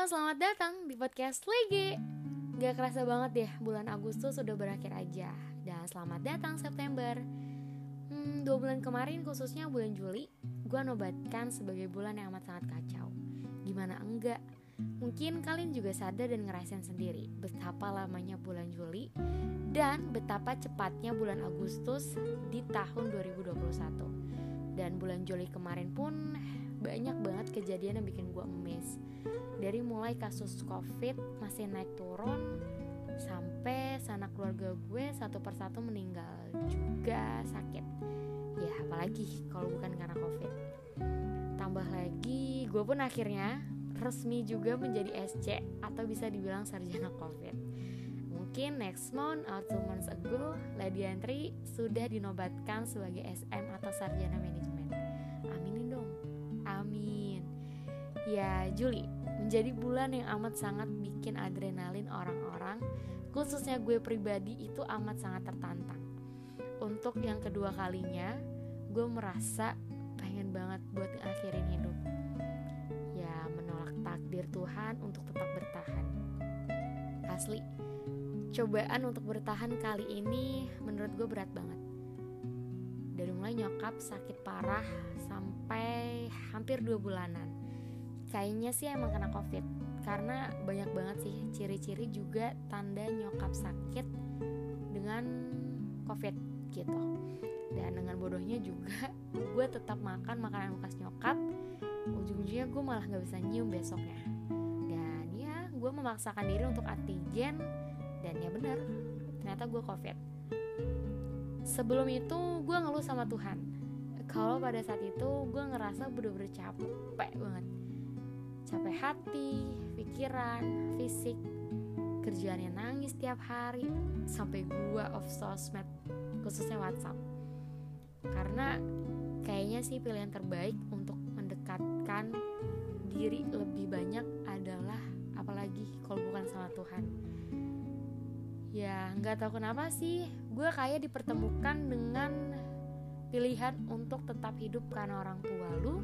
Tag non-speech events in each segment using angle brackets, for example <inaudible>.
Halo, selamat datang di podcast Lege Gak kerasa banget ya, bulan Agustus sudah berakhir aja. Dan selamat datang September. Hmm, Dua bulan kemarin, khususnya bulan Juli Gue nobatkan sebagai bulan yang amat sangat kacau. Gimana enggak? Mungkin kalian juga sadar dan ngerasain sendiri Betapa lamanya bulan Juli Dan betapa cepatnya bulan Agustus di tahun 2021 Dan bulan Juli kemarin pun banyak banget kejadian yang bikin gue emes dari mulai kasus covid masih naik turun sampai sanak keluarga gue satu persatu meninggal juga sakit. Ya apalagi kalau bukan karena covid. Tambah lagi gue pun akhirnya resmi juga menjadi SC atau bisa dibilang sarjana covid. Mungkin next month or two months ago Lady Entry sudah dinobatkan sebagai SM atau sarjana manajemen ya Juli menjadi bulan yang amat sangat bikin adrenalin orang-orang, khususnya gue pribadi itu amat sangat tertantang. Untuk yang kedua kalinya, gue merasa pengen banget buat ngakhirin hidup. Ya, menolak takdir Tuhan untuk tetap bertahan. Asli, cobaan untuk bertahan kali ini menurut gue berat banget. Dari mulai nyokap sakit parah sampai hampir dua bulanan kayaknya sih emang kena covid. Karena banyak banget sih ciri-ciri juga tanda nyokap sakit dengan covid gitu. Dan dengan bodohnya juga <laughs> gue tetap makan makanan bekas nyokap. Ujung-ujungnya gue malah nggak bisa nyium besoknya. Dan ya gue memaksakan diri untuk antigen. Dan ya benar ternyata gue covid. Sebelum itu gue ngeluh sama Tuhan. Kalau pada saat itu gue ngerasa bener-bener capek banget capek hati, pikiran, fisik, kerjaannya nangis tiap hari sampai gua off sosmed khususnya WhatsApp. Karena kayaknya sih pilihan terbaik untuk mendekatkan diri lebih banyak adalah apalagi kalau bukan sama Tuhan. Ya nggak tahu kenapa sih gue kayak dipertemukan dengan pilihan untuk tetap hidup karena orang tua lu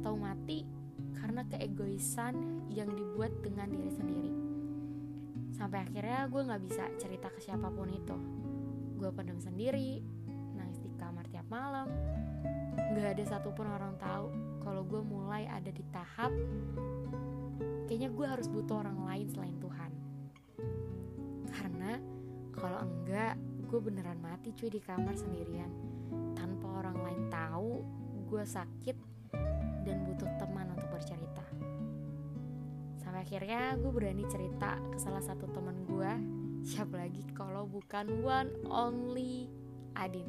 atau mati karena keegoisan yang dibuat dengan diri sendiri. Sampai akhirnya gue gak bisa cerita ke siapa pun itu. Gue pendem sendiri, nangis di kamar tiap malam. Gak ada satupun orang tahu kalau gue mulai ada di tahap kayaknya gue harus butuh orang lain selain Tuhan. Karena kalau enggak, gue beneran mati cuy di kamar sendirian tanpa orang lain tahu gue sakit dan butuh akhirnya gue berani cerita ke salah satu teman gue, siapa lagi? Kalau bukan one only Adin.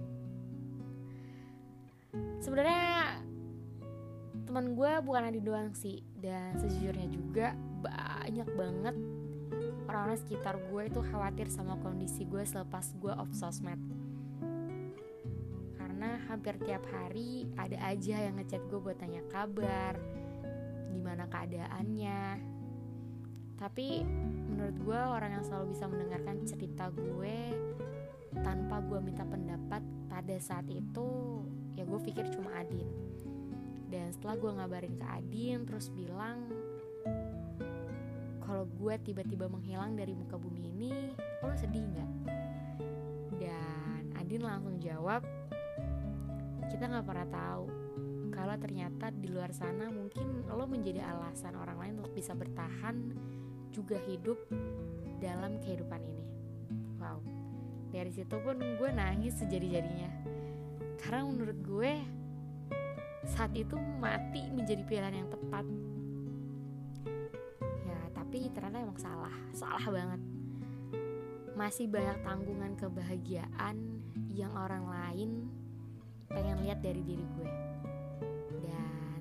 Sebenarnya teman gue bukan Adin doang sih, dan sejujurnya juga banyak banget orang-orang sekitar gue itu khawatir sama kondisi gue selepas gue off sosmed. Karena hampir tiap hari ada aja yang ngechat gue buat tanya kabar gimana keadaannya tapi menurut gue orang yang selalu bisa mendengarkan cerita gue tanpa gue minta pendapat pada saat itu ya gue pikir cuma Adin. Dan setelah gue ngabarin ke Adin terus bilang kalau gue tiba-tiba menghilang dari muka bumi ini lo sedih nggak? Dan Adin langsung jawab kita nggak pernah tahu kalau ternyata di luar sana mungkin lo menjadi alasan orang lain untuk bisa bertahan juga hidup dalam kehidupan ini. Wow. Dari situ pun gue nangis sejadi-jadinya. Karena menurut gue saat itu mati menjadi pilihan yang tepat. Ya tapi ternyata emang salah. Salah banget. Masih banyak tanggungan kebahagiaan yang orang lain pengen lihat dari diri gue. Dan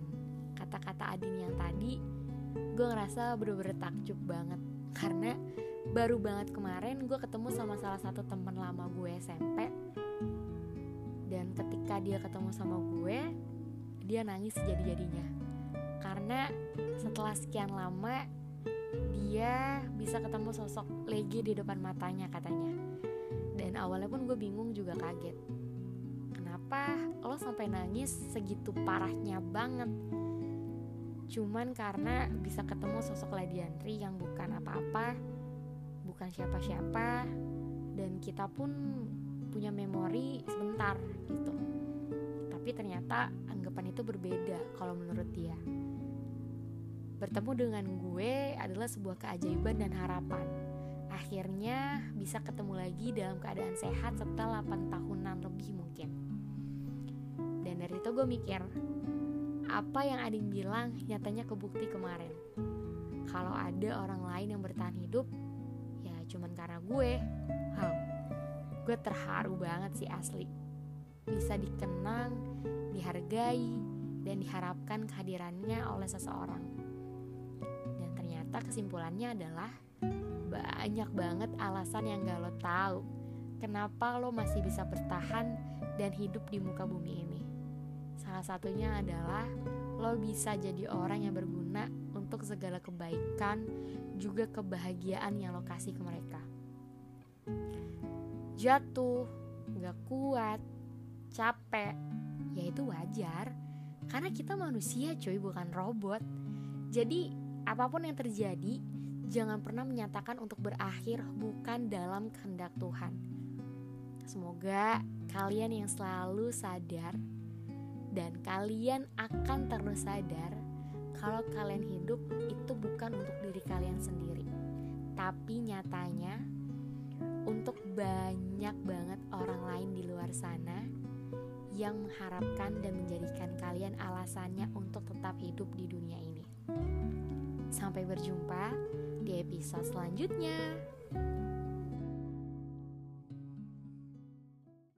kata-kata Adin yang tadi gue ngerasa bener-bener takjub banget. Karena baru banget kemarin gue ketemu sama salah satu teman lama gue SMP dan ketika dia ketemu sama gue dia nangis jadi-jadinya karena setelah sekian lama dia bisa ketemu sosok Legi di depan matanya katanya. Dan awalnya pun gue bingung juga kaget. Kenapa lo sampai nangis segitu parahnya banget cuman karena bisa ketemu sosok Ladiandri yang bukan apa-apa bukan siapa-siapa dan kita pun punya memori sebentar gitu. Tapi ternyata anggapan itu berbeda kalau menurut dia. Bertemu dengan gue adalah sebuah keajaiban dan harapan. Akhirnya bisa ketemu lagi dalam keadaan sehat setelah 8 tahunan lebih mungkin. Dan dari itu gue mikir apa yang Adin bilang nyatanya kebukti kemarin. Kalau ada orang lain yang bertahan hidup, ya cuman karena gue. Wow, gue terharu banget sih asli. Bisa dikenang, dihargai, dan diharapkan kehadirannya oleh seseorang. Dan ternyata kesimpulannya adalah banyak banget alasan yang gak lo tahu kenapa lo masih bisa bertahan dan hidup di muka bumi ini. Salah satunya adalah lo bisa jadi orang yang berguna untuk segala kebaikan, juga kebahagiaan yang lo kasih ke mereka. Jatuh, gak kuat, capek, ya itu wajar. Karena kita manusia cuy, bukan robot. Jadi, apa pun yang terjadi, jangan pernah menyatakan untuk berakhir bukan dalam kehendak Tuhan. Semoga kalian yang selalu sadar dan kalian akan terus sadar kalau kalian hidup itu bukan untuk diri kalian sendiri, tapi nyatanya untuk banyak banget orang lain di luar sana yang mengharapkan dan menjadikan kalian alasannya untuk tetap hidup di dunia ini. Sampai berjumpa di episode selanjutnya.